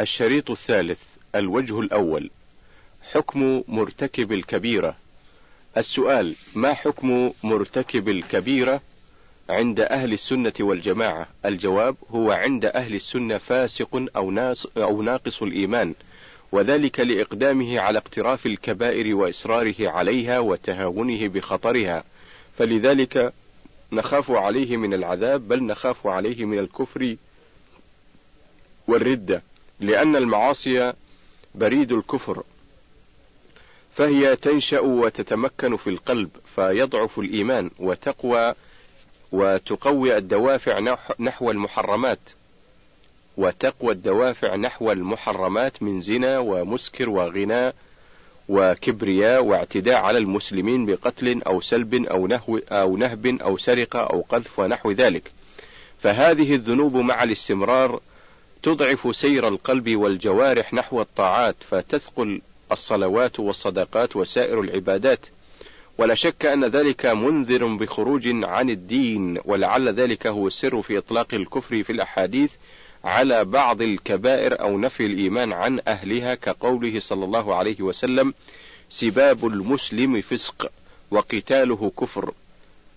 الشريط الثالث الوجه الأول حكم مرتكب الكبيرة السؤال ما حكم مرتكب الكبيرة عند أهل السنة والجماعة الجواب هو عند أهل السنة فاسق أو, ناس أو ناقص الإيمان وذلك لإقدامه على اقتراف الكبائر وإصراره عليها وتهاونه بخطرها فلذلك نخاف عليه من العذاب بل نخاف عليه من الكفر والردة لأن المعاصي بريد الكفر فهي تنشأ وتتمكن في القلب فيضعف الإيمان وتقوى وتقوي الدوافع نحو المحرمات وتقوى الدوافع نحو المحرمات من زنا ومسكر وغناء وكبرياء واعتداء على المسلمين بقتل أو سلب أو نهو أو نهب أو سرقة أو قذف ونحو ذلك فهذه الذنوب مع الاستمرار تضعف سير القلب والجوارح نحو الطاعات فتثقل الصلوات والصدقات وسائر العبادات ولا شك أن ذلك منذر بخروج عن الدين ولعل ذلك هو السر في إطلاق الكفر في الأحاديث على بعض الكبائر أو نفي الإيمان عن أهلها كقوله صلى الله عليه وسلم سباب المسلم فسق وقتاله كفر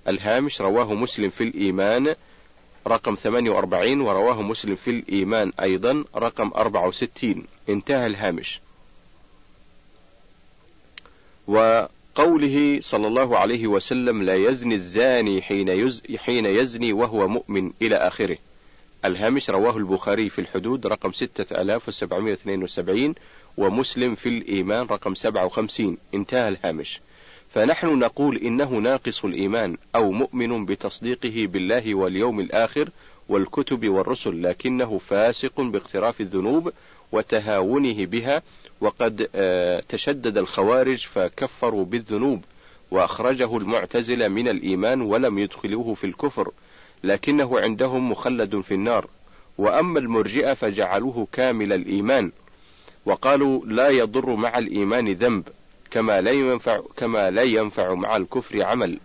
الهامش رواه مسلم في الإيمان رقم 48 ورواه مسلم في الإيمان أيضا رقم 64 انتهى الهامش وقوله صلى الله عليه وسلم لا يزني الزاني حين, يز حين يزني وهو مؤمن إلى آخره الهامش رواه البخاري في الحدود رقم 6772 ومسلم في الإيمان رقم 57 انتهى الهامش فنحن نقول إنه ناقص الإيمان أو مؤمن بتصديقه بالله واليوم الآخر والكتب والرسل لكنه فاسق باقتراف الذنوب وتهاونه بها وقد آه، تشدد الخوارج فكفروا بالذنوب وأخرجه المعتزلة من الإيمان ولم يدخلوه في الكفر لكنه عندهم مخلد في النار وأما المرجئة فجعلوه كامل الإيمان وقالوا لا يضر مع الإيمان ذنب كما لا ينفع كما لا ينفع مع الكفر عمل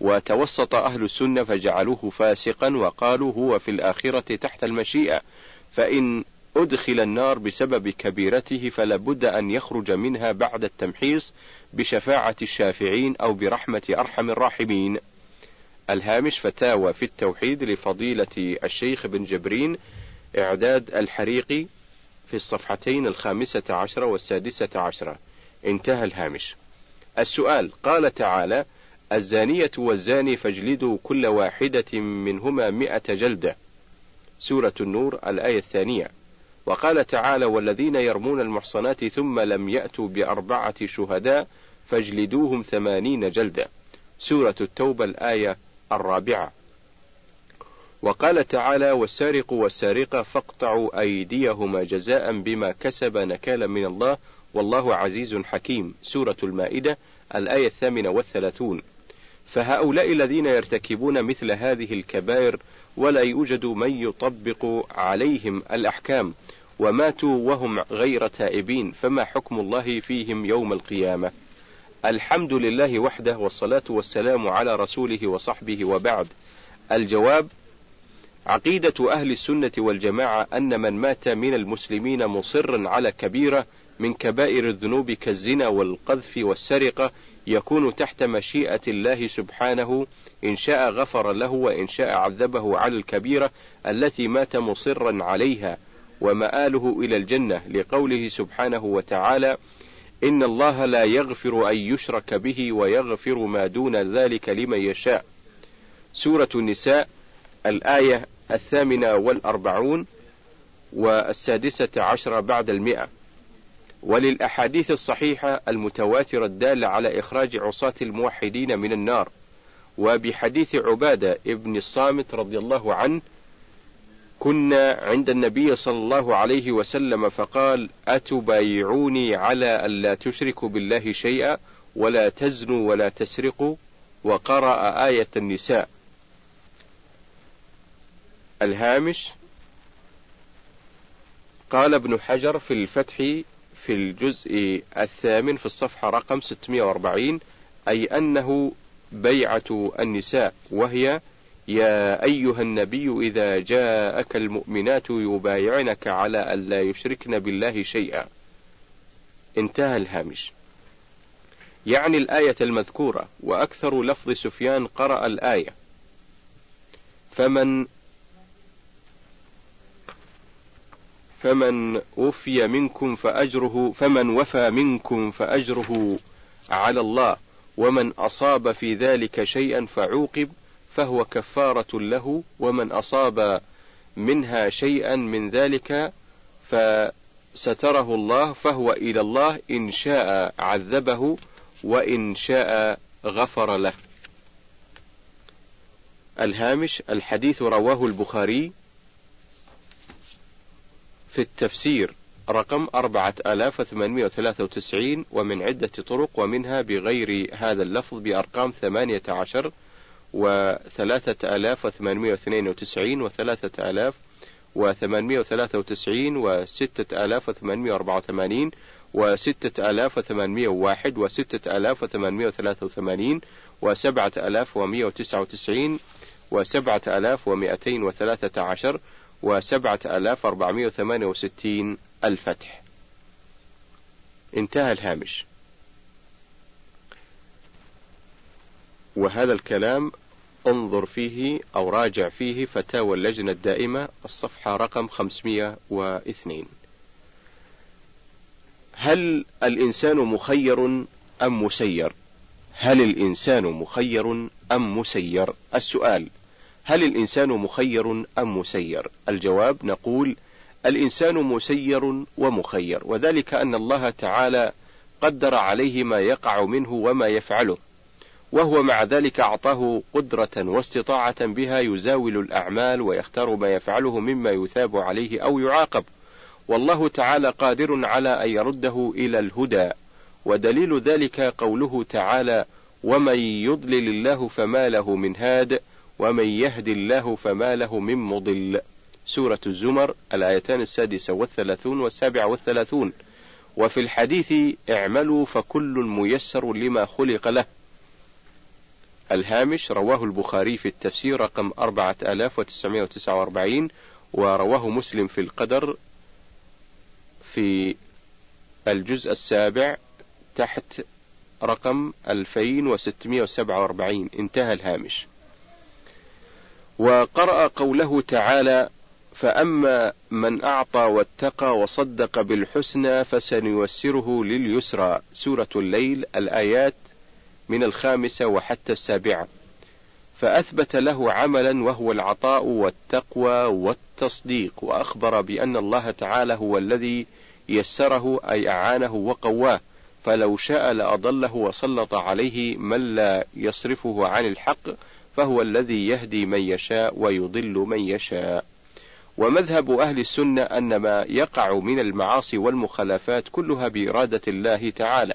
وتوسط أهل السنة فجعلوه فاسقا وقالوا هو في الآخرة تحت المشيئة فإن أدخل النار بسبب كبيرته فلا بد أن يخرج منها بعد التمحيص بشفاعة الشافعين أو برحمة أرحم الراحمين الهامش فتاوى في التوحيد لفضيلة الشيخ بن جبرين إعداد الحريقي في الصفحتين الخامسة عشرة والسادسة عشرة انتهى الهامش السؤال قال تعالى الزانية والزاني فاجلدوا كل واحدة منهما مئة جلدة سورة النور الآية الثانية وقال تعالى والذين يرمون المحصنات ثم لم يأتوا بأربعة شهداء فاجلدوهم ثمانين جلدة سورة التوبة الآية الرابعة وقال تعالى والسارق والسارقة فاقطعوا أيديهما جزاء بما كسب نكالا من الله والله عزيز حكيم سورة المائدة الآية الثامنة والثلاثون فهؤلاء الذين يرتكبون مثل هذه الكبائر ولا يوجد من يطبق عليهم الأحكام وماتوا وهم غير تائبين فما حكم الله فيهم يوم القيامة الحمد لله وحده والصلاة والسلام على رسوله وصحبه وبعد الجواب عقيدة أهل السنة والجماعة أن من مات من المسلمين مصرا على كبيرة من كبائر الذنوب كالزنا والقذف والسرقة يكون تحت مشيئة الله سبحانه إن شاء غفر له وإن شاء عذبه على الكبيرة التي مات مصرا عليها ومآله إلى الجنة لقوله سبحانه وتعالى إن الله لا يغفر أن يشرك به ويغفر ما دون ذلك لمن يشاء سورة النساء الآية الثامنة والأربعون والسادسة عشرة بعد المئة وللأحاديث الصحيحة المتواترة الدالة على إخراج عصاة الموحدين من النار وبحديث عبادة ابن الصامت رضي الله عنه كنا عند النبي صلى الله عليه وسلم فقال أتبايعوني على ألا تشركوا بالله شيئا ولا تزنوا ولا تسرقوا وقرأ آية النساء الهامش قال ابن حجر في الفتح في الجزء الثامن في الصفحة رقم 640 أي أنه بيعة النساء وهي يا أيها النبي إذا جاءك المؤمنات يبايعنك على ألا يشركن بالله شيئا. انتهى الهامش. يعني الآية المذكورة وأكثر لفظ سفيان قرأ الآية. فمن فمن وفي منكم فأجره فمن وفى منكم فأجره على الله ومن أصاب في ذلك شيئا فعوقب فهو كفارة له ومن أصاب منها شيئا من ذلك فستره الله فهو إلى الله إن شاء عذبه وإن شاء غفر له. الهامش الحديث رواه البخاري في التفسير رقم 4893 ومن عدة طرق ومنها بغير هذا اللفظ بأرقام 18 و 3892 و 3893 و 6884 و 6801 و 6883 و 7199 و 7213 وسبعة آلاف أربعمائة وثمانية وستين الفتح انتهى الهامش وهذا الكلام انظر فيه أو راجع فيه فتاوى اللجنة الدائمة الصفحة رقم 502 هل الإنسان مخير أم مسير هل الإنسان مخير أم مسير السؤال هل الإنسان مخير أم مسير؟ الجواب نقول الإنسان مسير ومخير وذلك أن الله تعالى قدر عليه ما يقع منه وما يفعله وهو مع ذلك أعطاه قدرة واستطاعة بها يزاول الأعمال ويختار ما يفعله مما يثاب عليه أو يعاقب والله تعالى قادر على أن يرده إلى الهدى ودليل ذلك قوله تعالى ومن يضلل الله فما له من هاد ومن يهد الله فما له من مضل سورة الزمر الآيتان السادسة والثلاثون والسابعة والثلاثون وفي الحديث اعملوا فكل ميسر لما خلق له الهامش رواه البخاري في التفسير رقم 4949 ورواه مسلم في القدر في الجزء السابع تحت رقم 2647 انتهى الهامش وقرأ قوله تعالى: فأما من أعطى واتقى وصدق بالحسنى فسنيسره لليسرى سورة الليل الآيات من الخامسة وحتى السابعة فأثبت له عملا وهو العطاء والتقوى والتصديق وأخبر بأن الله تعالى هو الذي يسره أي أعانه وقواه فلو شاء لأضله وسلط عليه من لا يصرفه عن الحق فهو الذي يهدي من يشاء ويضل من يشاء ومذهب أهل السنة أن ما يقع من المعاصي والمخالفات كلها بإرادة الله تعالى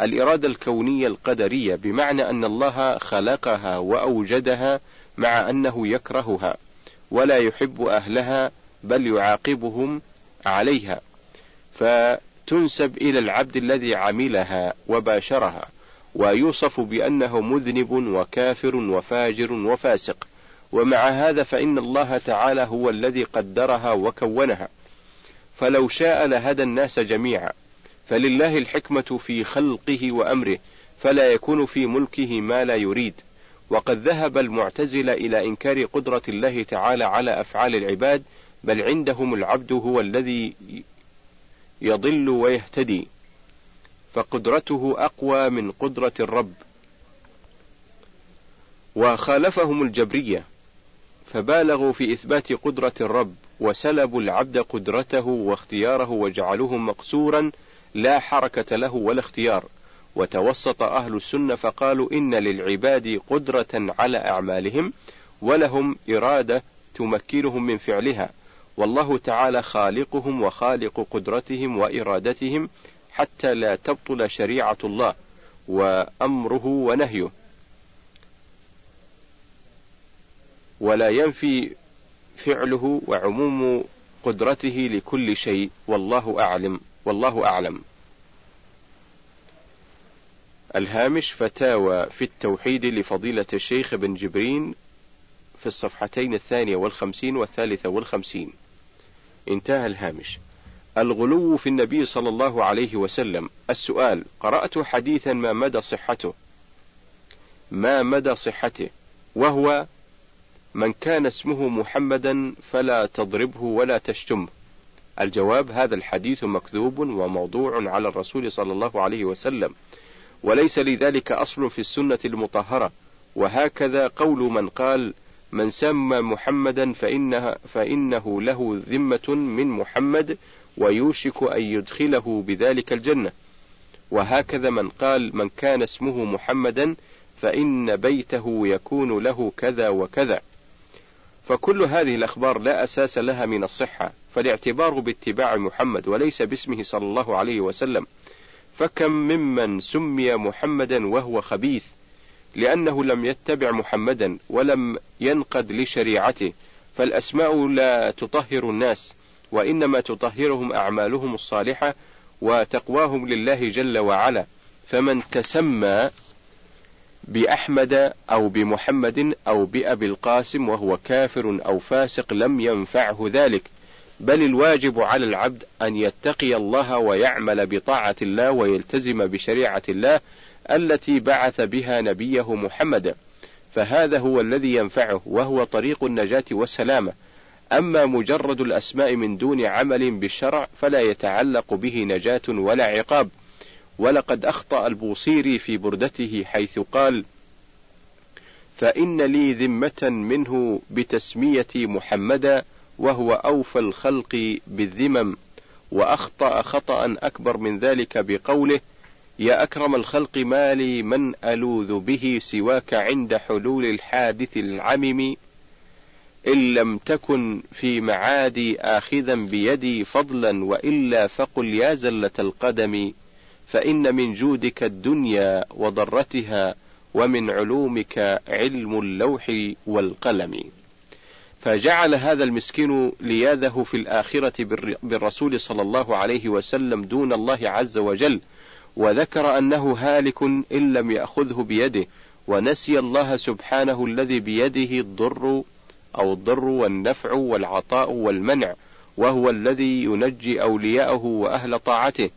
الإرادة الكونية القدرية بمعنى أن الله خلقها وأوجدها مع أنه يكرهها ولا يحب أهلها بل يعاقبهم عليها فتنسب إلى العبد الذي عملها وباشرها ويوصف بأنه مذنب وكافر وفاجر وفاسق ومع هذا فإن الله تعالى هو الذي قدرها وكونها فلو شاء لهدى الناس جميعا فلله الحكمة في خلقه وأمره فلا يكون في ملكه ما لا يريد وقد ذهب المعتزلة إلى إنكار قدرة الله تعالى على أفعال العباد بل عندهم العبد هو الذي يضل ويهتدي فقدرته أقوى من قدرة الرب وخالفهم الجبرية فبالغوا في إثبات قدرة الرب وسلبوا العبد قدرته واختياره وجعلوه مقصورا لا حركة له ولا اختيار وتوسط أهل السنة فقالوا إن للعباد قدرة على أعمالهم ولهم إرادة تمكنهم من فعلها والله تعالى خالقهم وخالق قدرتهم وإرادتهم حتى لا تبطل شريعة الله وأمره ونهيه ولا ينفي فعله وعموم قدرته لكل شيء والله أعلم والله أعلم الهامش فتاوى في التوحيد لفضيلة الشيخ بن جبرين في الصفحتين الثانية والخمسين والثالثة والخمسين انتهى الهامش الغلو في النبي صلى الله عليه وسلم السؤال قرأت حديثا ما مدى صحته ما مدى صحته وهو من كان اسمه محمدا فلا تضربه ولا تشتمه الجواب هذا الحديث مكذوب وموضوع على الرسول صلى الله عليه وسلم وليس لذلك أصل في السنة المطهرة وهكذا قول من قال من سمى محمدا فإنه, فإنه له ذمة من محمد ويوشك أن يدخله بذلك الجنة وهكذا من قال من كان اسمه محمدا فإن بيته يكون له كذا وكذا فكل هذه الأخبار لا أساس لها من الصحة فالاعتبار باتباع محمد وليس باسمه صلى الله عليه وسلم فكم ممن سمي محمدا وهو خبيث لأنه لم يتبع محمدا ولم ينقد لشريعته فالأسماء لا تطهر الناس وإنما تطهرهم أعمالهم الصالحة وتقواهم لله جل وعلا فمن تسمى بأحمد أو بمحمد أو بأبي القاسم وهو كافر أو فاسق لم ينفعه ذلك بل الواجب على العبد أن يتقي الله ويعمل بطاعة الله ويلتزم بشريعة الله التي بعث بها نبيه محمد فهذا هو الذي ينفعه وهو طريق النجاة والسلامة أما مجرد الأسماء من دون عمل بالشرع فلا يتعلق به نجاة ولا عقاب، ولقد أخطأ البوصيري في بردته حيث قال: فإن لي ذمة منه بتسميتي محمدا وهو أوفى الخلق بالذمم، وأخطأ خطأ أكبر من ذلك بقوله: يا أكرم الخلق ما لي من ألوذ به سواك عند حلول الحادث العمم إن لم تكن في معادي آخذا بيدي فضلا وإلا فقل يا زلة القدم فإن من جودك الدنيا وضرتها ومن علومك علم اللوح والقلم فجعل هذا المسكين لياذه في الآخرة بالرسول صلى الله عليه وسلم دون الله عز وجل وذكر أنه هالك إن لم يأخذه بيده ونسي الله سبحانه الذي بيده الضر أو الضر والنفع والعطاء والمنع وهو الذي ينجي أولياءه وأهل طاعته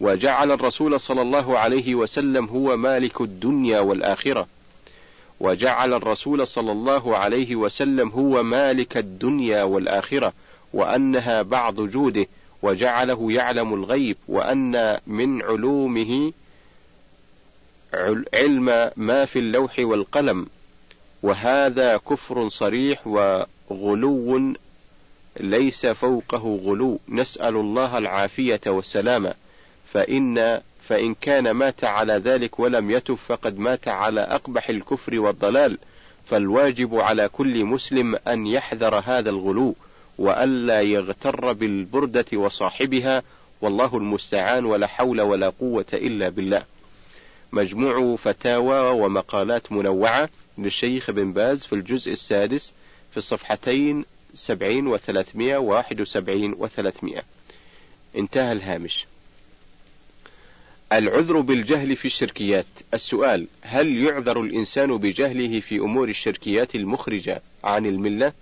وجعل الرسول صلى الله عليه وسلم هو مالك الدنيا والآخرة وجعل الرسول صلى الله عليه وسلم هو مالك الدنيا والآخرة وأنها بعض جوده وجعله يعلم الغيب وأن من علومه علم ما في اللوح والقلم وهذا كفر صريح وغلو ليس فوقه غلو نسأل الله العافية والسلامة فإن فإن كان مات على ذلك ولم يتب فقد مات على أقبح الكفر والضلال فالواجب على كل مسلم أن يحذر هذا الغلو وألا يغتر بالبردة وصاحبها والله المستعان ولا حول ولا قوة إلا بالله مجموع فتاوى ومقالات منوعة للشيخ بن باز في الجزء السادس في الصفحتين سبعين وثلاثمائة واحد وسبعين وثلاثمائة انتهى الهامش العذر بالجهل في الشركيات السؤال هل يعذر الإنسان بجهله في أمور الشركيات المخرجة عن الملة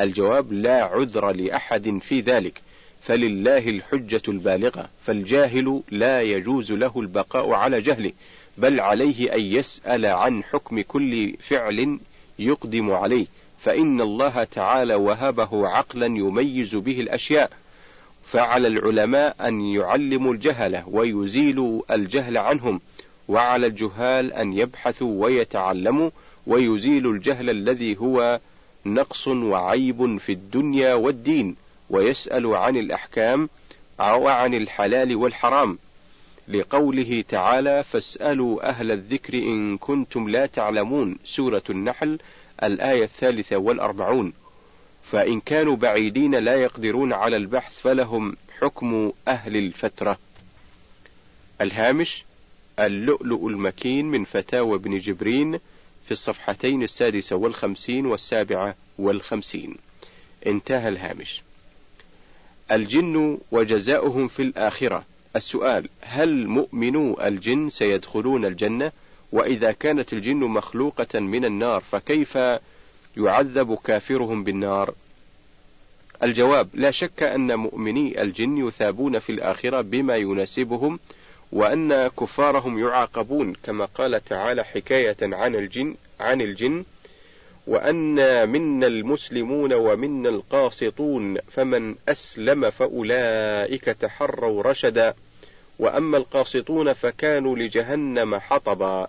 الجواب لا عذر لأحد في ذلك فلله الحجة البالغة فالجاهل لا يجوز له البقاء على جهله بل عليه أن يسأل عن حكم كل فعل يقدم عليه، فإن الله تعالى وهبه عقلا يميز به الأشياء، فعلى العلماء أن يعلموا الجهلة ويزيلوا الجهل عنهم، وعلى الجهال أن يبحثوا ويتعلموا ويزيلوا الجهل الذي هو نقص وعيب في الدنيا والدين، ويسألوا عن الأحكام وعن الحلال والحرام، لقوله تعالى فاسألوا أهل الذكر إن كنتم لا تعلمون سورة النحل الآية الثالثة والأربعون فإن كانوا بعيدين لا يقدرون على البحث فلهم حكم أهل الفترة الهامش اللؤلؤ المكين من فتاوى ابن جبرين في الصفحتين السادسة والخمسين والسابعة والخمسين انتهى الهامش الجن وجزاؤهم في الآخرة السؤال هل مؤمنو الجن سيدخلون الجنة وإذا كانت الجن مخلوقة من النار فكيف يعذب كافرهم بالنار الجواب لا شك أن مؤمني الجن يثابون في الآخرة بما يناسبهم وأن كفارهم يعاقبون كما قال تعالى حكاية عن الجن عن الجن وأنا منا المسلمون ومنا القاسطون فمن أسلم فأولئك تحروا رشدا وأما القاسطون فكانوا لجهنم حطبا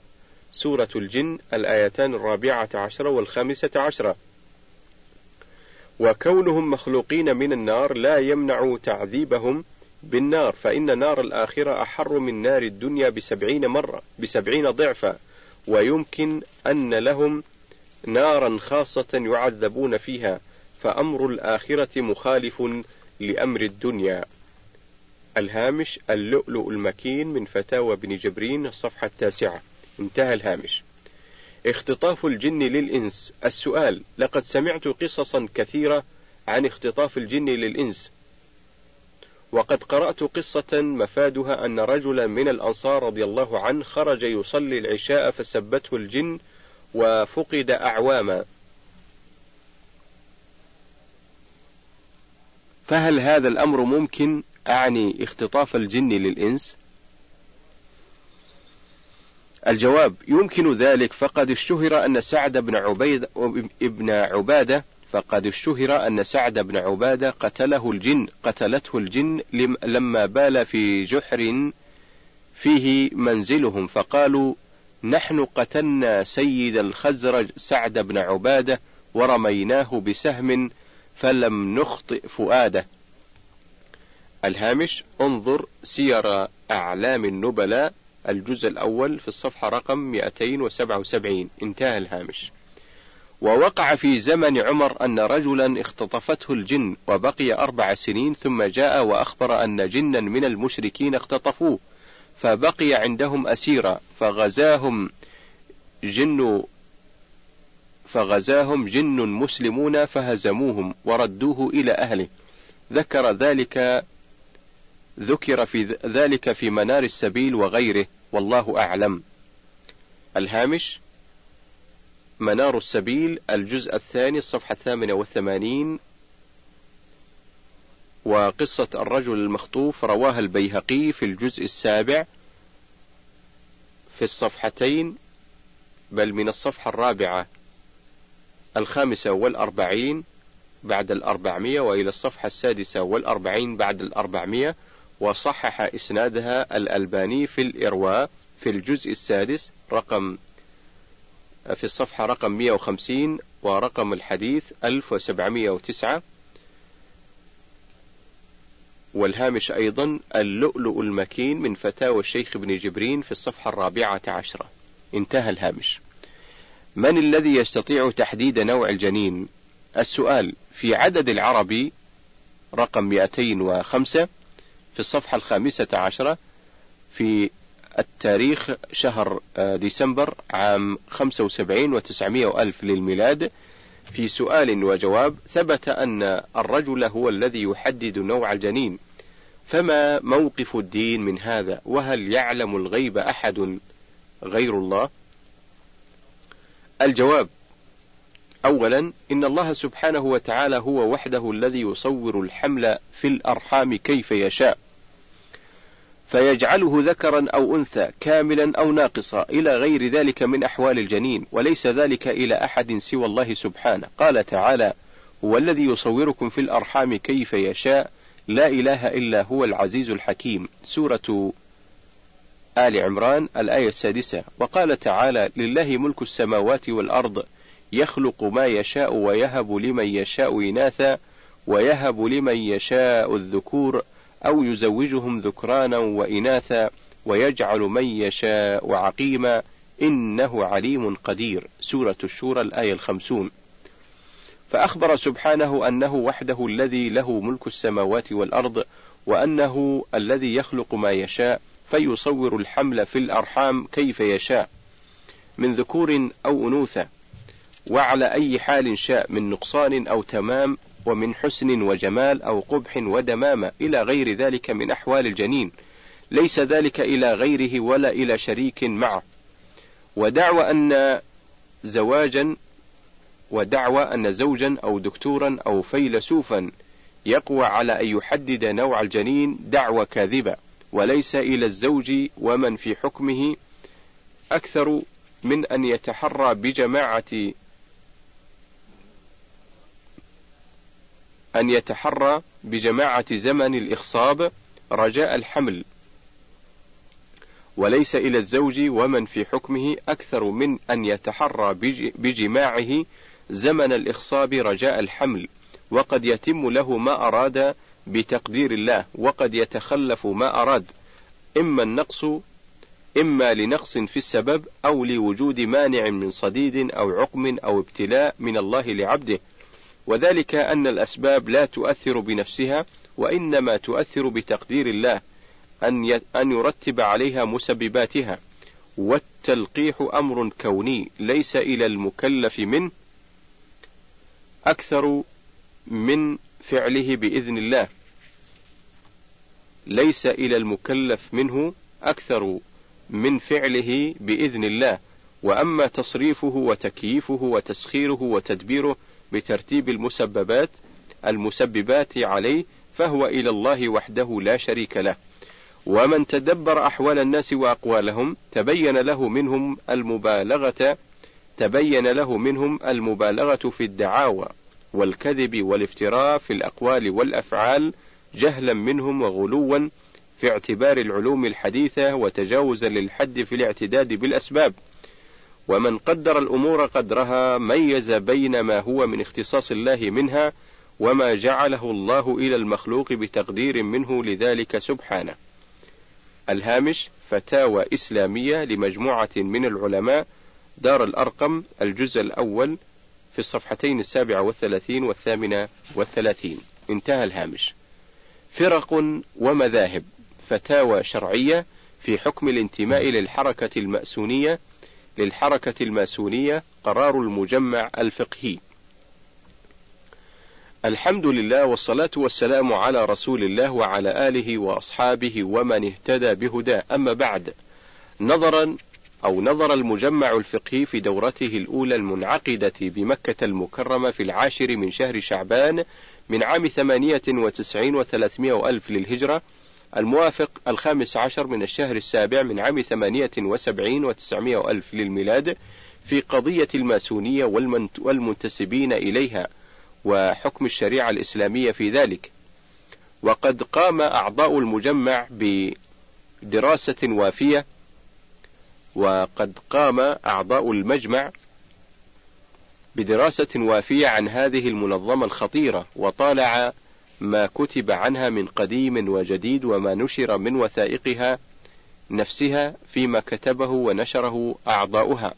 سورة الجن الآيتان الرابعة عشرة والخامسة عشرة وكونهم مخلوقين من النار لا يمنع تعذيبهم بالنار فإن نار الآخرة أحر من نار الدنيا بسبعين مرة بسبعين ضعفا ويمكن أن لهم نارا خاصة يعذبون فيها فأمر الآخرة مخالف لأمر الدنيا الهامش اللؤلؤ المكين من فتاوى بن جبرين الصفحة التاسعة انتهى الهامش اختطاف الجن للإنس السؤال لقد سمعت قصصا كثيرة عن اختطاف الجن للإنس وقد قرأت قصة مفادها أن رجلا من الأنصار رضي الله عنه خرج يصلي العشاء فسبته الجن وفقد أعواما فهل هذا الأمر ممكن أعني اختطاف الجن للإنس الجواب يمكن ذلك فقد اشتهر أن سعد بن عبيد ابن عبادة فقد اشتهر أن سعد بن عبادة قتله الجن قتلته الجن لما بال في جحر فيه منزلهم فقالوا نحن قتلنا سيد الخزرج سعد بن عبادة ورميناه بسهم فلم نخطئ فؤاده الهامش انظر سير أعلام النبلاء الجزء الأول في الصفحة رقم 277 انتهى الهامش ووقع في زمن عمر أن رجلا اختطفته الجن وبقي أربع سنين ثم جاء وأخبر أن جنا من المشركين اختطفوه فبقي عندهم أسيرا فغزاهم جن فغزاهم جن مسلمون فهزموهم وردوه إلى أهله ذكر ذلك ذكر في ذلك في منار السبيل وغيره والله أعلم الهامش منار السبيل الجزء الثاني الصفحة الثامنة والثمانين وقصة الرجل المخطوف رواها البيهقي في الجزء السابع في الصفحتين بل من الصفحة الرابعة الخامسة والأربعين بعد الأربعمية وإلى الصفحة السادسة والأربعين بعد الأربعمية وصحح إسنادها الألباني في الإرواء في الجزء السادس رقم في الصفحة رقم 150 ورقم الحديث 1709 والهامش أيضا اللؤلؤ المكين من فتاوى الشيخ ابن جبرين في الصفحة الرابعة عشرة انتهى الهامش من الذي يستطيع تحديد نوع الجنين السؤال في عدد العربي رقم 205 في الصفحة الخامسة عشرة في التاريخ شهر آه، ديسمبر عام 75 و900 ألف للميلاد في سؤال وجواب ثبت أن الرجل هو الذي يحدد نوع الجنين فما موقف الدين من هذا وهل يعلم الغيب أحد غير الله الجواب أولا إن الله سبحانه وتعالى هو وحده الذي يصور الحمل في الأرحام كيف يشاء فيجعله ذكرا أو أنثى كاملا أو ناقصا إلى غير ذلك من أحوال الجنين وليس ذلك إلى أحد سوى الله سبحانه قال تعالى هو الذي يصوركم في الأرحام كيف يشاء لا إله إلا هو العزيز الحكيم سورة آل عمران الآية السادسة وقال تعالى لله ملك السماوات والأرض يخلق ما يشاء ويهب لمن يشاء إناثا ويهب لمن يشاء الذكور أو يزوجهم ذكرانا وإناثا ويجعل من يشاء عقيما إنه عليم قدير سورة الشورى الآية الخمسون فأخبر سبحانه أنه وحده الذي له ملك السماوات والأرض وأنه الذي يخلق ما يشاء فيصور الحمل في الأرحام كيف يشاء من ذكور أو أنوثة وعلى أي حال شاء من نقصان أو تمام ومن حسن وجمال أو قبح ودمامة إلى غير ذلك من أحوال الجنين ليس ذلك إلى غيره ولا إلى شريك معه ودعوى أن زواجا ودعوى أن زوجا أو دكتورا أو فيلسوفا يقوى على أن يحدد نوع الجنين دعوى كاذبة وليس إلى الزوج ومن في حكمه أكثر من أن يتحرى بجماعة أن يتحرى بجماعة زمن الإخصاب رجاء الحمل وليس إلى الزوج ومن في حكمه أكثر من أن يتحرى بجماعه زمن الإخصاب رجاء الحمل وقد يتم له ما أراد بتقدير الله وقد يتخلف ما أراد إما النقص إما لنقص في السبب أو لوجود مانع من صديد أو عقم أو ابتلاء من الله لعبده وذلك أن الأسباب لا تؤثر بنفسها وإنما تؤثر بتقدير الله أن أن يرتب عليها مسبباتها والتلقيح أمر كوني ليس إلى المكلف منه أكثر من فعله بإذن الله ليس إلى المكلف منه أكثر من فعله بإذن الله وأما تصريفه وتكييفه وتسخيره وتدبيره بترتيب المسببات المسببات عليه فهو إلى الله وحده لا شريك له ومن تدبر أحوال الناس وأقوالهم تبين له منهم المبالغة تبين له منهم المبالغة في الدعاوى والكذب والافتراء في الأقوال والأفعال جهلا منهم وغلوا في اعتبار العلوم الحديثة وتجاوزا للحد في الاعتداد بالأسباب ومن قدر الأمور قدرها ميز بين ما هو من اختصاص الله منها وما جعله الله إلى المخلوق بتقدير منه لذلك سبحانه. الهامش فتاوى إسلامية لمجموعة من العلماء دار الأرقم الجزء الأول في الصفحتين السابعة والثلاثين والثامنة والثلاثين انتهى الهامش فرق ومذاهب فتاوى شرعية في حكم الانتماء للحركة المأسونية للحركة الماسونية قرار المجمع الفقهي. الحمد لله والصلاة والسلام على رسول الله وعلى آله وأصحابه ومن اهتدى بهداه أما بعد نظرا أو نظر المجمع الفقهي في دورته الأولى المنعقدة بمكة المكرمة في العاشر من شهر شعبان من عام ثمانية وتسعين وثلاثمائة ألف للهجرة الموافق الخامس عشر من الشهر السابع من عام ثمانية وسبعين وتسعمائة ألف للميلاد في قضية الماسونية والمنتسبين إليها وحكم الشريعة الإسلامية في ذلك وقد قام أعضاء المجمع بدراسة وافية وقد قام أعضاء المجمع بدراسة وافية عن هذه المنظمة الخطيرة وطالع ما كتب عنها من قديم وجديد وما نشر من وثائقها نفسها فيما كتبه ونشره أعضاؤها،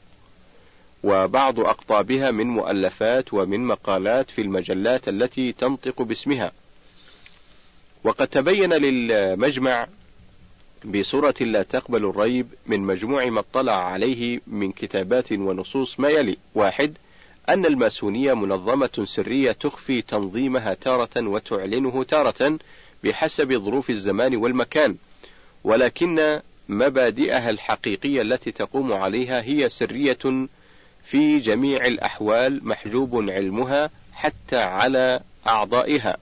وبعض أقطابها من مؤلفات ومن مقالات في المجلات التي تنطق باسمها. وقد تبين للمجمع بصورة لا تقبل الريب من مجموع ما اطلع عليه من كتابات ونصوص ما يلي: واحد أن الماسونية منظمة سرية تخفي تنظيمها تارة وتعلنه تارة بحسب ظروف الزمان والمكان، ولكن مبادئها الحقيقية التي تقوم عليها هي سرية في جميع الأحوال محجوب علمها حتى على أعضائها،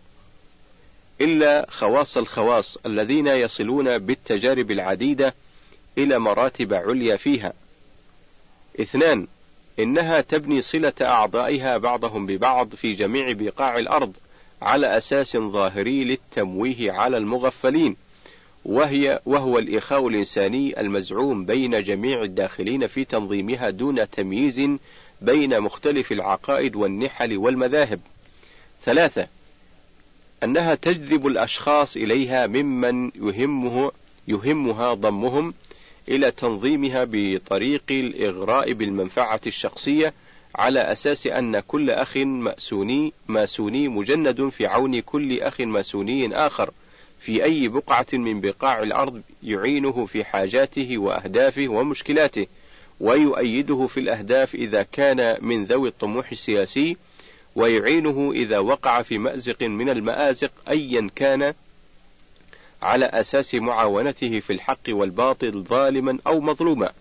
إلا خواص الخواص الذين يصلون بالتجارب العديدة إلى مراتب عليا فيها. اثنان إنها تبني صلة أعضائها بعضهم ببعض في جميع بقاع الأرض على أساس ظاهري للتمويه على المغفلين، وهي وهو الإخاء الإنساني المزعوم بين جميع الداخلين في تنظيمها دون تمييز بين مختلف العقائد والنحل والمذاهب. ثلاثة: أنها تجذب الأشخاص إليها ممن يهمه يهمها ضمهم إلى تنظيمها بطريق الإغراء بالمنفعة الشخصية على أساس أن كل أخ مأسوني ماسوني مجند في عون كل أخ ماسوني آخر في أي بقعة من بقاع الأرض يعينه في حاجاته وأهدافه ومشكلاته ويؤيده في الأهداف إذا كان من ذوي الطموح السياسي ويعينه إذا وقع في مأزق من المآزق أيا كان على أساس معاونته في الحق والباطل ظالما أو مظلوما،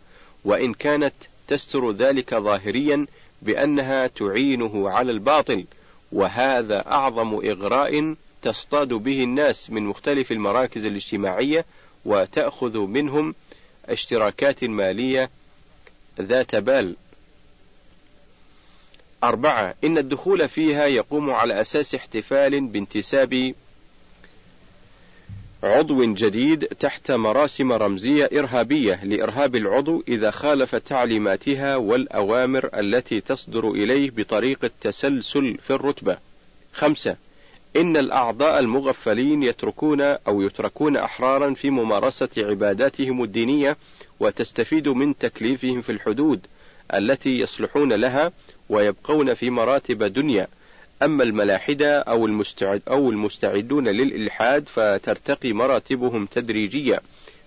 وإن كانت تستر ذلك ظاهريا بأنها تعينه على الباطل، وهذا أعظم إغراء تصطاد به الناس من مختلف المراكز الاجتماعية وتأخذ منهم اشتراكات مالية ذات بال. أربعة إن الدخول فيها يقوم على أساس احتفال بانتساب عضو جديد تحت مراسم رمزية إرهابية لإرهاب العضو إذا خالف تعليماتها والأوامر التي تصدر إليه بطريقة تسلسل في الرتبة. خمسة إن الأعضاء المغفلين يتركون أو يتركون أحرارا في ممارسة عباداتهم الدينية وتستفيد من تكليفهم في الحدود التي يصلحون لها ويبقون في مراتب دنيا أما الملاحدة أو المستعد أو المستعدون للإلحاد فترتقي مراتبهم تدريجيا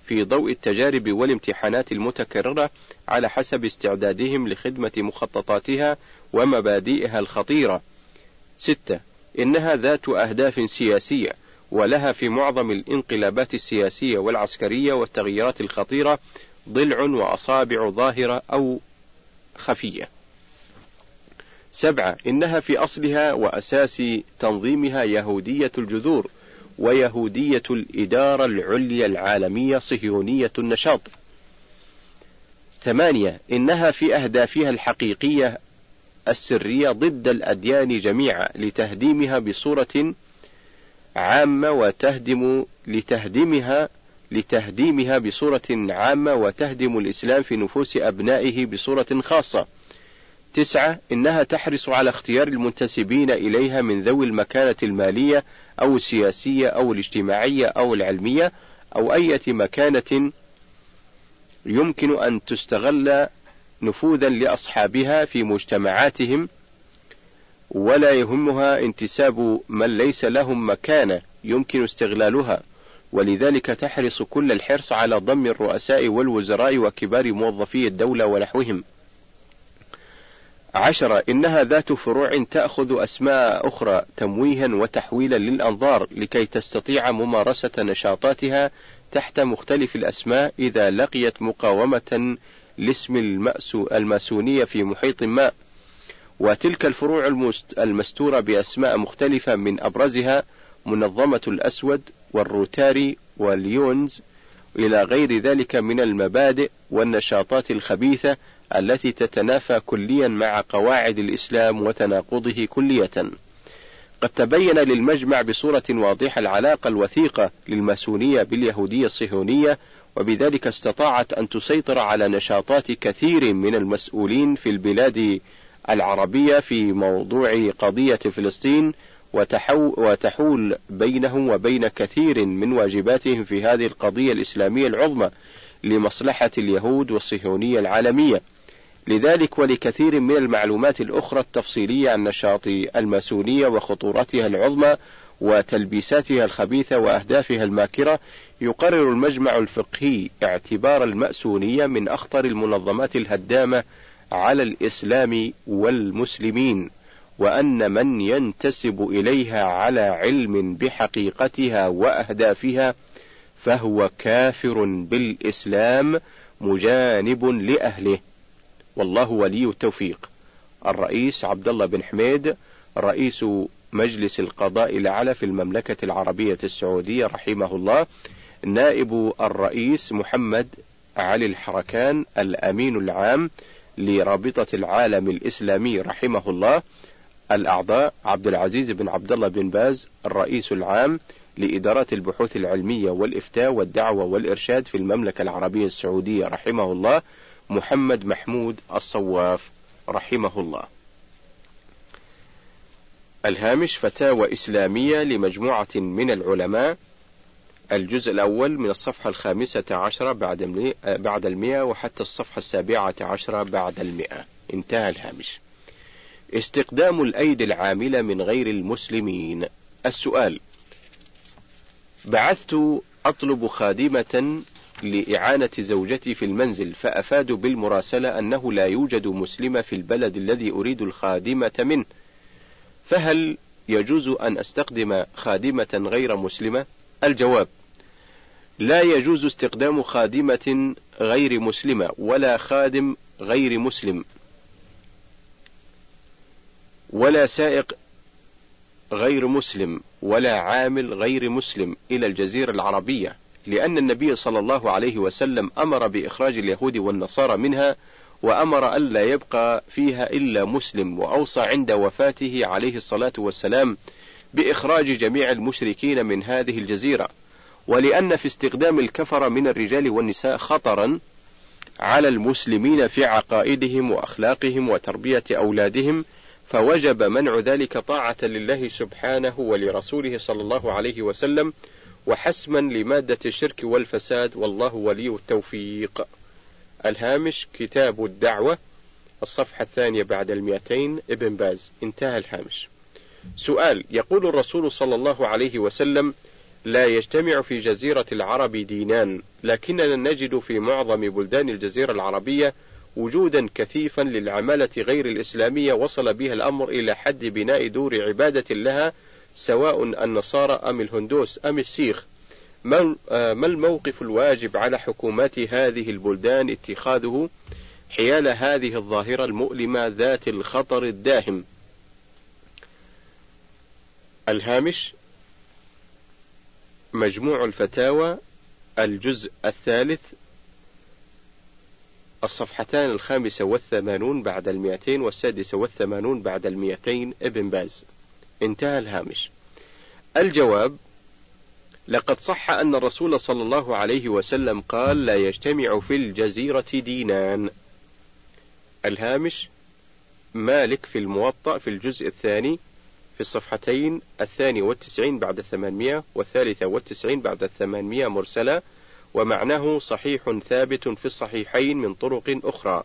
في ضوء التجارب والامتحانات المتكررة على حسب استعدادهم لخدمة مخططاتها ومبادئها الخطيرة. ستة إنها ذات أهداف سياسية ولها في معظم الانقلابات السياسية والعسكرية والتغييرات الخطيرة ضلع وأصابع ظاهرة أو خفية. سبعة إنها في أصلها وأساس تنظيمها يهودية الجذور ويهودية الإدارة العليا العالمية صهيونية النشاط ثمانية إنها في أهدافها الحقيقية السرية ضد الأديان جميعا لتهديمها بصورة عامة وتهدم لتهديمها لتهديمها بصورة عامة وتهدم الإسلام في نفوس أبنائه بصورة خاصة تسعة إنها تحرص على اختيار المنتسبين إليها من ذوي المكانة المالية أو السياسية أو الاجتماعية أو العلمية أو أية مكانة يمكن أن تستغل نفوذا لأصحابها في مجتمعاتهم ولا يهمها انتساب من ليس لهم مكانة يمكن استغلالها ولذلك تحرص كل الحرص على ضم الرؤساء والوزراء وكبار موظفي الدولة ونحوهم عشرة إنها ذات فروع تأخذ أسماء أخرى تمويها وتحويلا للأنظار لكي تستطيع ممارسة نشاطاتها تحت مختلف الأسماء إذا لقيت مقاومة لاسم الماسونية في محيط ما وتلك الفروع المستورة بأسماء مختلفة من أبرزها منظمة الأسود والروتاري واليونز إلى غير ذلك من المبادئ والنشاطات الخبيثة التي تتنافى كليا مع قواعد الإسلام وتناقضه كلية. قد تبين للمجمع بصورة واضحة العلاقة الوثيقة للماسونية باليهودية الصهيونية وبذلك استطاعت أن تسيطر على نشاطات كثير من المسؤولين في البلاد العربية في موضوع قضية فلسطين وتحو وتحول بينهم وبين كثير من واجباتهم في هذه القضية الإسلامية العظمى لمصلحة اليهود والصهيونية العالمية لذلك ولكثير من المعلومات الأخرى التفصيلية عن نشاط الماسونية وخطورتها العظمى وتلبيساتها الخبيثة وأهدافها الماكرة يقرر المجمع الفقهي اعتبار المأسونية من أخطر المنظمات الهدامة على الإسلام والمسلمين وأن من ينتسب إليها على علم بحقيقتها وأهدافها فهو كافر بالإسلام مجانب لأهله والله ولي التوفيق الرئيس عبد الله بن حميد رئيس مجلس القضاء الأعلى في المملكة العربية السعودية رحمه الله نائب الرئيس محمد علي الحركان الأمين العام لرابطة العالم الإسلامي رحمه الله الأعضاء عبد العزيز بن عبد الله بن باز الرئيس العام لإدارة البحوث العلمية والإفتاء والدعوة والإرشاد في المملكة العربية السعودية رحمه الله محمد محمود الصواف رحمه الله. الهامش فتاوى إسلامية لمجموعة من العلماء الجزء الأول من الصفحة الخامسة عشرة بعد بعد المئة وحتى الصفحة السابعة عشرة بعد المئة انتهى الهامش استقدام الأيدي العاملة من غير المسلمين السؤال بعثت أطلب خادمة لإعانة زوجتي في المنزل فأفادوا بالمراسلة أنه لا يوجد مسلمة في البلد الذي أريد الخادمة منه فهل يجوز أن أستخدم خادمة غير مسلمة؟ الجواب لا يجوز استخدام خادمة غير مسلمة ولا خادم غير مسلم ولا سائق غير مسلم ولا عامل غير مسلم إلى الجزيرة العربية لأن النبي صلى الله عليه وسلم أمر بإخراج اليهود والنصارى منها وأمر ألا يبقى فيها إلا مسلم وأوصى عند وفاته عليه الصلاة والسلام بإخراج جميع المشركين من هذه الجزيرة ولأن في استخدام الكفر من الرجال والنساء خطرا على المسلمين في عقائدهم وأخلاقهم وتربية أولادهم فوجب منع ذلك طاعة لله سبحانه ولرسوله صلى الله عليه وسلم وحسما لمادة الشرك والفساد والله ولي التوفيق الهامش كتاب الدعوة الصفحة الثانية بعد المئتين ابن باز انتهى الهامش سؤال يقول الرسول صلى الله عليه وسلم لا يجتمع في جزيرة العرب دينان لكننا نجد في معظم بلدان الجزيرة العربية وجودا كثيفا للعمالة غير الإسلامية وصل بها الأمر إلى حد بناء دور عبادة لها سواء النصارى أم الهندوس أم السيخ آه، ما الموقف الواجب على حكومات هذه البلدان اتخاذه حيال هذه الظاهرة المؤلمة ذات الخطر الداهم الهامش مجموع الفتاوى الجزء الثالث الصفحتان الخامسة والثمانون بعد المئتين والسادسة والثمانون بعد المئتين ابن باز انتهى الهامش الجواب لقد صح أن الرسول صلى الله عليه وسلم قال لا يجتمع في الجزيرة دينان الهامش مالك في الموطأ في الجزء الثاني في الصفحتين الثاني والتسعين بعد الثمانمية والثالثة والتسعين بعد الثمانمية مرسلة ومعناه صحيح ثابت في الصحيحين من طرق أخرى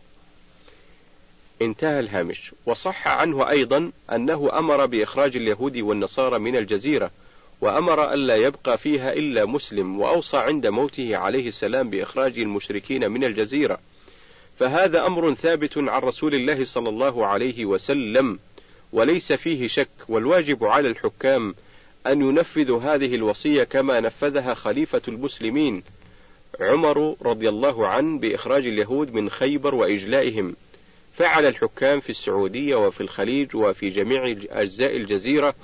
انتهى الهامش وصح عنه أيضا أنه أمر بإخراج اليهود والنصارى من الجزيرة وأمر ألا يبقى فيها إلا مسلم وأوصى عند موته عليه السلام بإخراج المشركين من الجزيرة فهذا أمر ثابت عن رسول الله صلى الله عليه وسلم وليس فيه شك والواجب على الحكام أن ينفذوا هذه الوصية كما نفذها خليفة المسلمين عمر رضي الله عنه بإخراج اليهود من خيبر وإجلائهم فعل الحكام في السعودية وفي الخليج وفي جميع أجزاء الجزيرة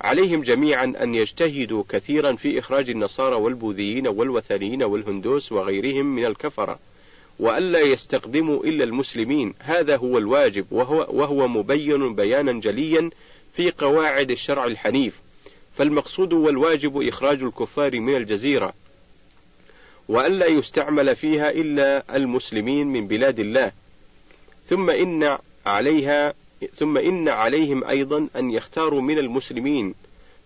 عليهم جميعا أن يجتهدوا كثيرا في إخراج النصارى والبوذيين والوثنيين والهندوس وغيرهم من الكفرة وألا يستقدموا إلا المسلمين هذا هو الواجب وهو, وهو مبين بيانا جليا في قواعد الشرع الحنيف فالمقصود والواجب إخراج الكفار من الجزيرة وألا يستعمل فيها إلا المسلمين من بلاد الله ثم إن عليها ثم إن عليهم أيضا أن يختاروا من المسلمين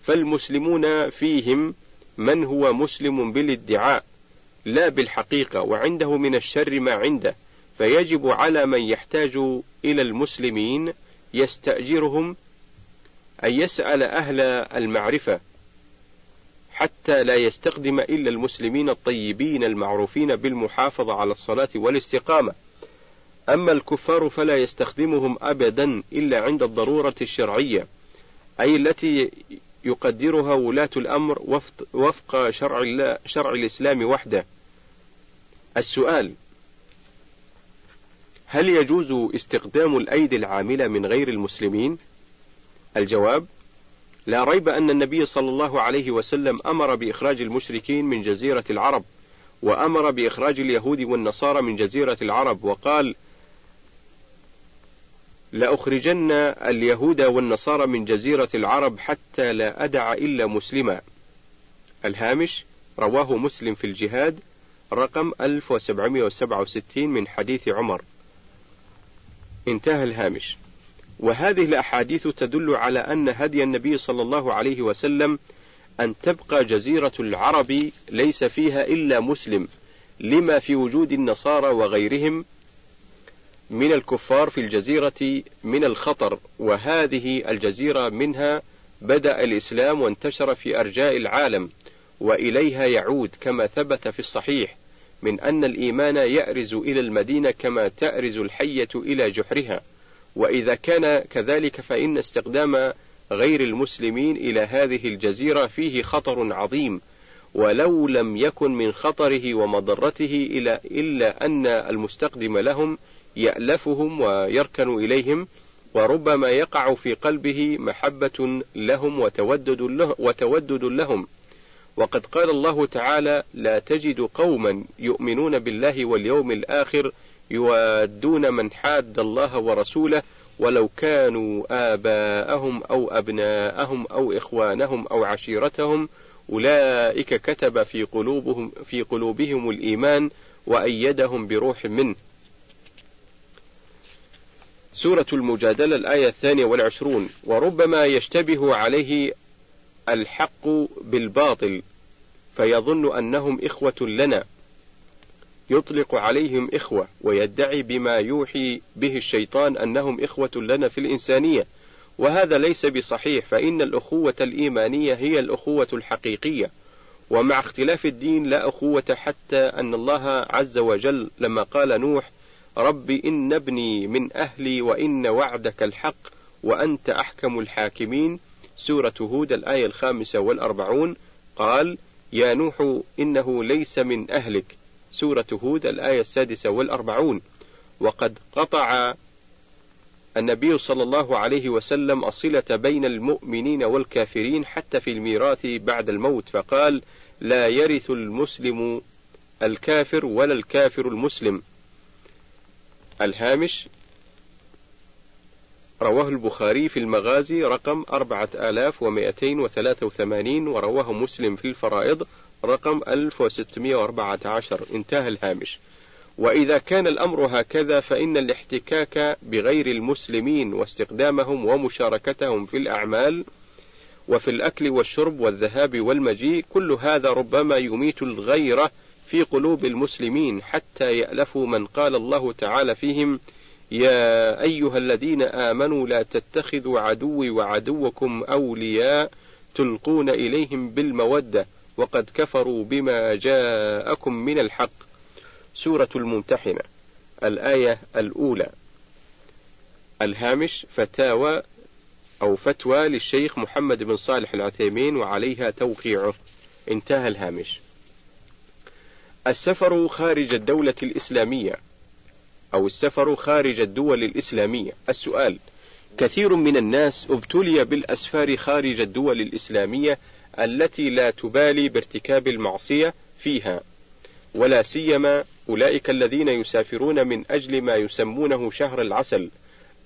فالمسلمون فيهم من هو مسلم بالادعاء لا بالحقيقة وعنده من الشر ما عنده فيجب على من يحتاج إلى المسلمين يستأجرهم أن يسأل أهل المعرفة حتى لا يستقدم إلا المسلمين الطيبين المعروفين بالمحافظة على الصلاة والاستقامة أما الكفار فلا يستخدمهم أبدا إلا عند الضرورة الشرعية أي التي يقدرها ولاة الأمر وفق شرع, الله شرع الإسلام وحده السؤال هل يجوز استخدام الأيدي العاملة من غير المسلمين؟ الجواب لا ريب أن النبي صلى الله عليه وسلم أمر بإخراج المشركين من جزيرة العرب وأمر بإخراج اليهود والنصارى من جزيرة العرب وقال لأخرجن اليهود والنصارى من جزيرة العرب حتى لا أدع إلا مسلما الهامش رواه مسلم في الجهاد رقم 1767 من حديث عمر انتهى الهامش وهذه الأحاديث تدل على أن هدي النبي صلى الله عليه وسلم أن تبقى جزيرة العرب ليس فيها إلا مسلم لما في وجود النصارى وغيرهم من الكفار في الجزيرة من الخطر وهذه الجزيرة منها بدأ الإسلام وانتشر في أرجاء العالم وإليها يعود كما ثبت في الصحيح من أن الإيمان يأرز إلى المدينة كما تأرز الحية إلى جحرها وإذا كان كذلك فإن استقدام غير المسلمين إلى هذه الجزيرة فيه خطر عظيم ولو لم يكن من خطره ومضرته إلا, إلا أن المستقدم لهم يألفهم ويركن إليهم وربما يقع في قلبه محبة لهم وتودد, له وتودد لهم وقد قال الله تعالى لا تجد قوما يؤمنون بالله واليوم الآخر يوادون من حاد الله ورسوله ولو كانوا آباءهم أو أبناءهم أو إخوانهم أو عشيرتهم أولئك كتب في قلوبهم في قلوبهم الإيمان وأيدهم بروح منه سورة المجادلة الآية الثانية والعشرون وربما يشتبه عليه الحق بالباطل فيظن أنهم إخوة لنا يطلق عليهم إخوة ويدعي بما يوحي به الشيطان أنهم إخوة لنا في الإنسانية وهذا ليس بصحيح فإن الأخوة الإيمانية هي الأخوة الحقيقية ومع اختلاف الدين لا أخوة حتى أن الله عز وجل لما قال نوح رب إن ابني من أهلي وإن وعدك الحق وأنت أحكم الحاكمين سورة هود الآية الخامسة والأربعون قال يا نوح إنه ليس من أهلك سورة هود الآية السادسة والأربعون وقد قطع النبي صلى الله عليه وسلم الصلة بين المؤمنين والكافرين حتى في الميراث بعد الموت فقال لا يرث المسلم الكافر ولا الكافر المسلم الهامش رواه البخاري في المغازي رقم 4283 ورواه مسلم في الفرائض رقم 1614 انتهى الهامش وإذا كان الأمر هكذا فإن الاحتكاك بغير المسلمين واستقدامهم ومشاركتهم في الأعمال وفي الأكل والشرب والذهاب والمجيء كل هذا ربما يميت الغيرة في قلوب المسلمين حتى يألفوا من قال الله تعالى فيهم يا أيها الذين آمنوا لا تتخذوا عدوي وعدوكم أولياء تلقون إليهم بالمودة وقد كفروا بما جاءكم من الحق سورة الممتحنة الآية الأولى الهامش فتاوى أو فتوى للشيخ محمد بن صالح العثيمين وعليها توقيعه انتهى الهامش السفر خارج الدولة الإسلامية أو السفر خارج الدول الإسلامية السؤال كثير من الناس ابتلي بالأسفار خارج الدول الإسلامية التي لا تبالي بارتكاب المعصية فيها ولا سيما أولئك الذين يسافرون من أجل ما يسمونه شهر العسل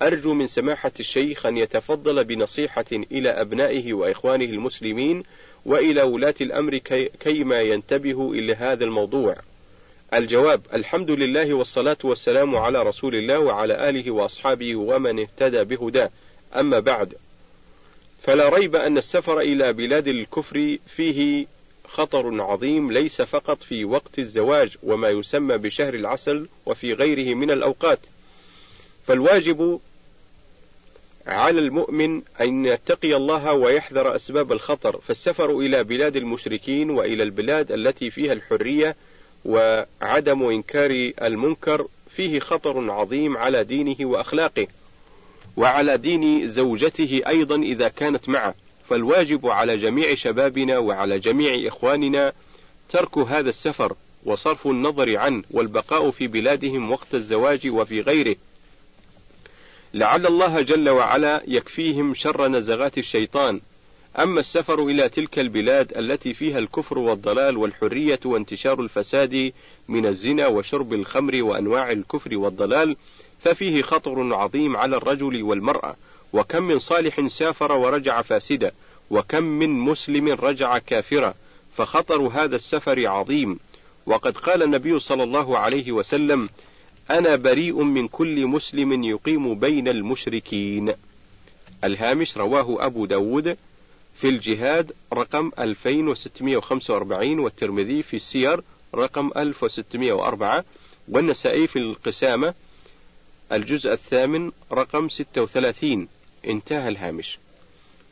أرجو من سماحة الشيخ أن يتفضل بنصيحة إلى أبنائه وإخوانه المسلمين وإلى ولاة الأمر كي كيما ينتبهوا إلى هذا الموضوع. الجواب: الحمد لله والصلاة والسلام على رسول الله وعلى آله وأصحابه ومن اهتدى بهداه. أما بعد، فلا ريب أن السفر إلى بلاد الكفر فيه خطر عظيم ليس فقط في وقت الزواج وما يسمى بشهر العسل وفي غيره من الأوقات. فالواجب على المؤمن أن يتقي الله ويحذر أسباب الخطر، فالسفر إلى بلاد المشركين وإلى البلاد التي فيها الحرية وعدم إنكار المنكر فيه خطر عظيم على دينه وأخلاقه، وعلى دين زوجته أيضا إذا كانت معه، فالواجب على جميع شبابنا وعلى جميع إخواننا ترك هذا السفر وصرف النظر عنه والبقاء في بلادهم وقت الزواج وفي غيره، لعل الله جل وعلا يكفيهم شر نزغات الشيطان أما السفر إلى تلك البلاد التي فيها الكفر والضلال والحرية وانتشار الفساد من الزنا وشرب الخمر وأنواع الكفر والضلال ففيه خطر عظيم على الرجل والمرأة وكم من صالح سافر ورجع فاسدا وكم من مسلم رجع كافرا فخطر هذا السفر عظيم وقد قال النبي صلى الله عليه وسلم أنا بريء من كل مسلم يقيم بين المشركين الهامش رواه أبو داود في الجهاد رقم 2645 والترمذي في السير رقم 1604 والنسائي في القسامة الجزء الثامن رقم 36 انتهى الهامش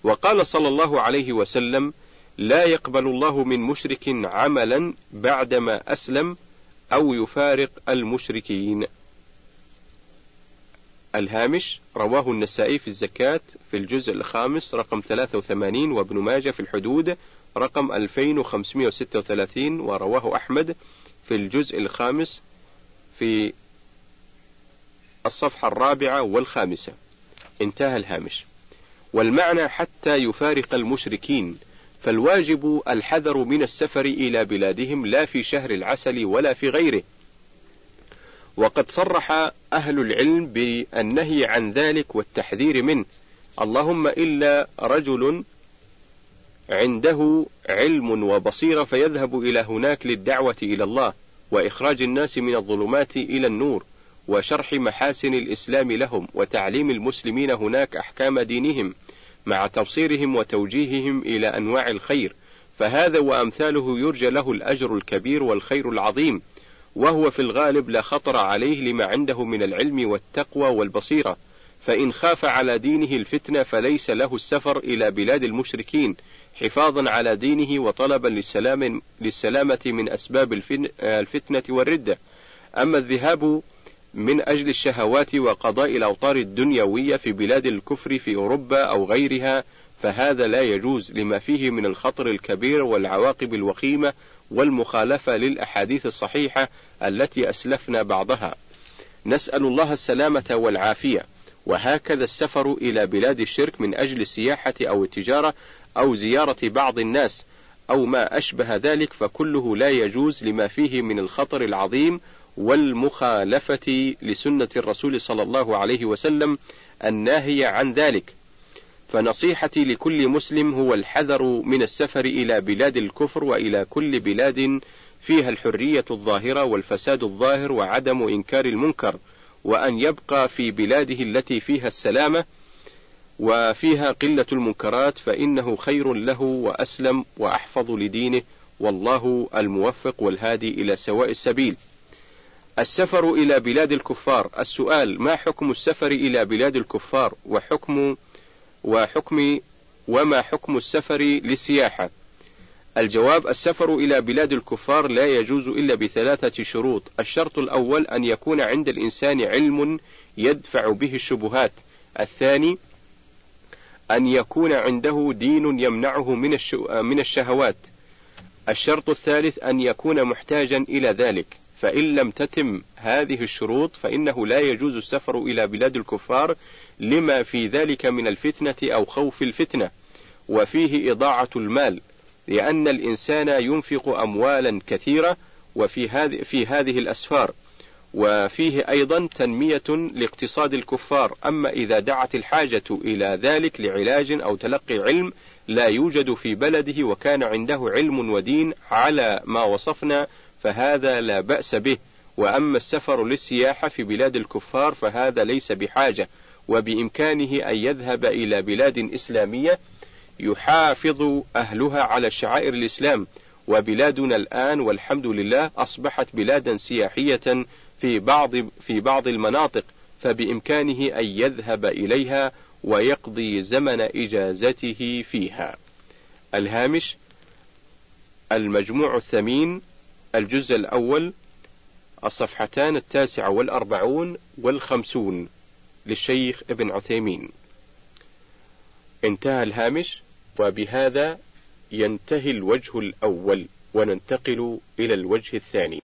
وقال صلى الله عليه وسلم لا يقبل الله من مشرك عملا بعدما أسلم أو يفارق المشركين الهامش رواه النسائي في الزكاة في الجزء الخامس رقم 83 وابن ماجه في الحدود رقم 2536 ورواه أحمد في الجزء الخامس في الصفحة الرابعة والخامسة انتهى الهامش والمعنى حتى يفارق المشركين فالواجب الحذر من السفر إلى بلادهم لا في شهر العسل ولا في غيره وقد صرح أهل العلم بالنهي عن ذلك والتحذير منه اللهم إلا رجل عنده علم وبصيرة فيذهب إلى هناك للدعوة إلى الله وإخراج الناس من الظلمات إلى النور وشرح محاسن الإسلام لهم وتعليم المسلمين هناك أحكام دينهم مع تبصيرهم وتوجيههم إلى أنواع الخير، فهذا وأمثاله يرجى له الأجر الكبير والخير العظيم، وهو في الغالب لا خطر عليه لما عنده من العلم والتقوى والبصيرة، فإن خاف على دينه الفتنة فليس له السفر إلى بلاد المشركين حفاظا على دينه وطلبا للسلام للسلامة من أسباب الفتنة والردة، أما الذهاب من أجل الشهوات وقضاء الأوطار الدنيوية في بلاد الكفر في أوروبا أو غيرها فهذا لا يجوز لما فيه من الخطر الكبير والعواقب الوخيمة والمخالفة للأحاديث الصحيحة التي أسلفنا بعضها. نسأل الله السلامة والعافية، وهكذا السفر إلى بلاد الشرك من أجل السياحة أو التجارة أو زيارة بعض الناس أو ما أشبه ذلك فكله لا يجوز لما فيه من الخطر العظيم والمخالفة لسنة الرسول صلى الله عليه وسلم الناهية عن ذلك، فنصيحتي لكل مسلم هو الحذر من السفر إلى بلاد الكفر وإلى كل بلاد فيها الحرية الظاهرة والفساد الظاهر وعدم إنكار المنكر، وأن يبقى في بلاده التي فيها السلامة وفيها قلة المنكرات فإنه خير له وأسلم وأحفظ لدينه والله الموفق والهادي إلى سواء السبيل. السفر إلى بلاد الكفار السؤال ما حكم السفر إلى بلاد الكفار وحكم وحكم وما حكم السفر للسياحة الجواب السفر إلى بلاد الكفار لا يجوز إلا بثلاثة شروط الشرط الأول أن يكون عند الإنسان علم يدفع به الشبهات الثاني أن يكون عنده دين يمنعه من, من الشهوات الشرط الثالث أن يكون محتاجا إلى ذلك فإن لم تتم هذه الشروط فإنه لا يجوز السفر إلى بلاد الكفار لما في ذلك من الفتنة أو خوف الفتنة، وفيه إضاعة المال، لأن الإنسان ينفق أموالا كثيرة وفي هذه في هذه الأسفار، وفيه أيضا تنمية لاقتصاد الكفار، أما إذا دعت الحاجة إلى ذلك لعلاج أو تلقي علم لا يوجد في بلده وكان عنده علم ودين على ما وصفنا فهذا لا بأس به وأما السفر للسياحة في بلاد الكفار فهذا ليس بحاجة وبإمكانه أن يذهب إلى بلاد إسلامية يحافظ أهلها على شعائر الإسلام وبلادنا الآن والحمد لله أصبحت بلادا سياحية في بعض في بعض المناطق فبإمكانه أن يذهب إليها ويقضي زمن إجازته فيها. الهامش المجموع الثمين الجزء الأول الصفحتان التاسعة والأربعون والخمسون للشيخ ابن عثيمين انتهى الهامش وبهذا ينتهي الوجه الأول وننتقل إلى الوجه الثاني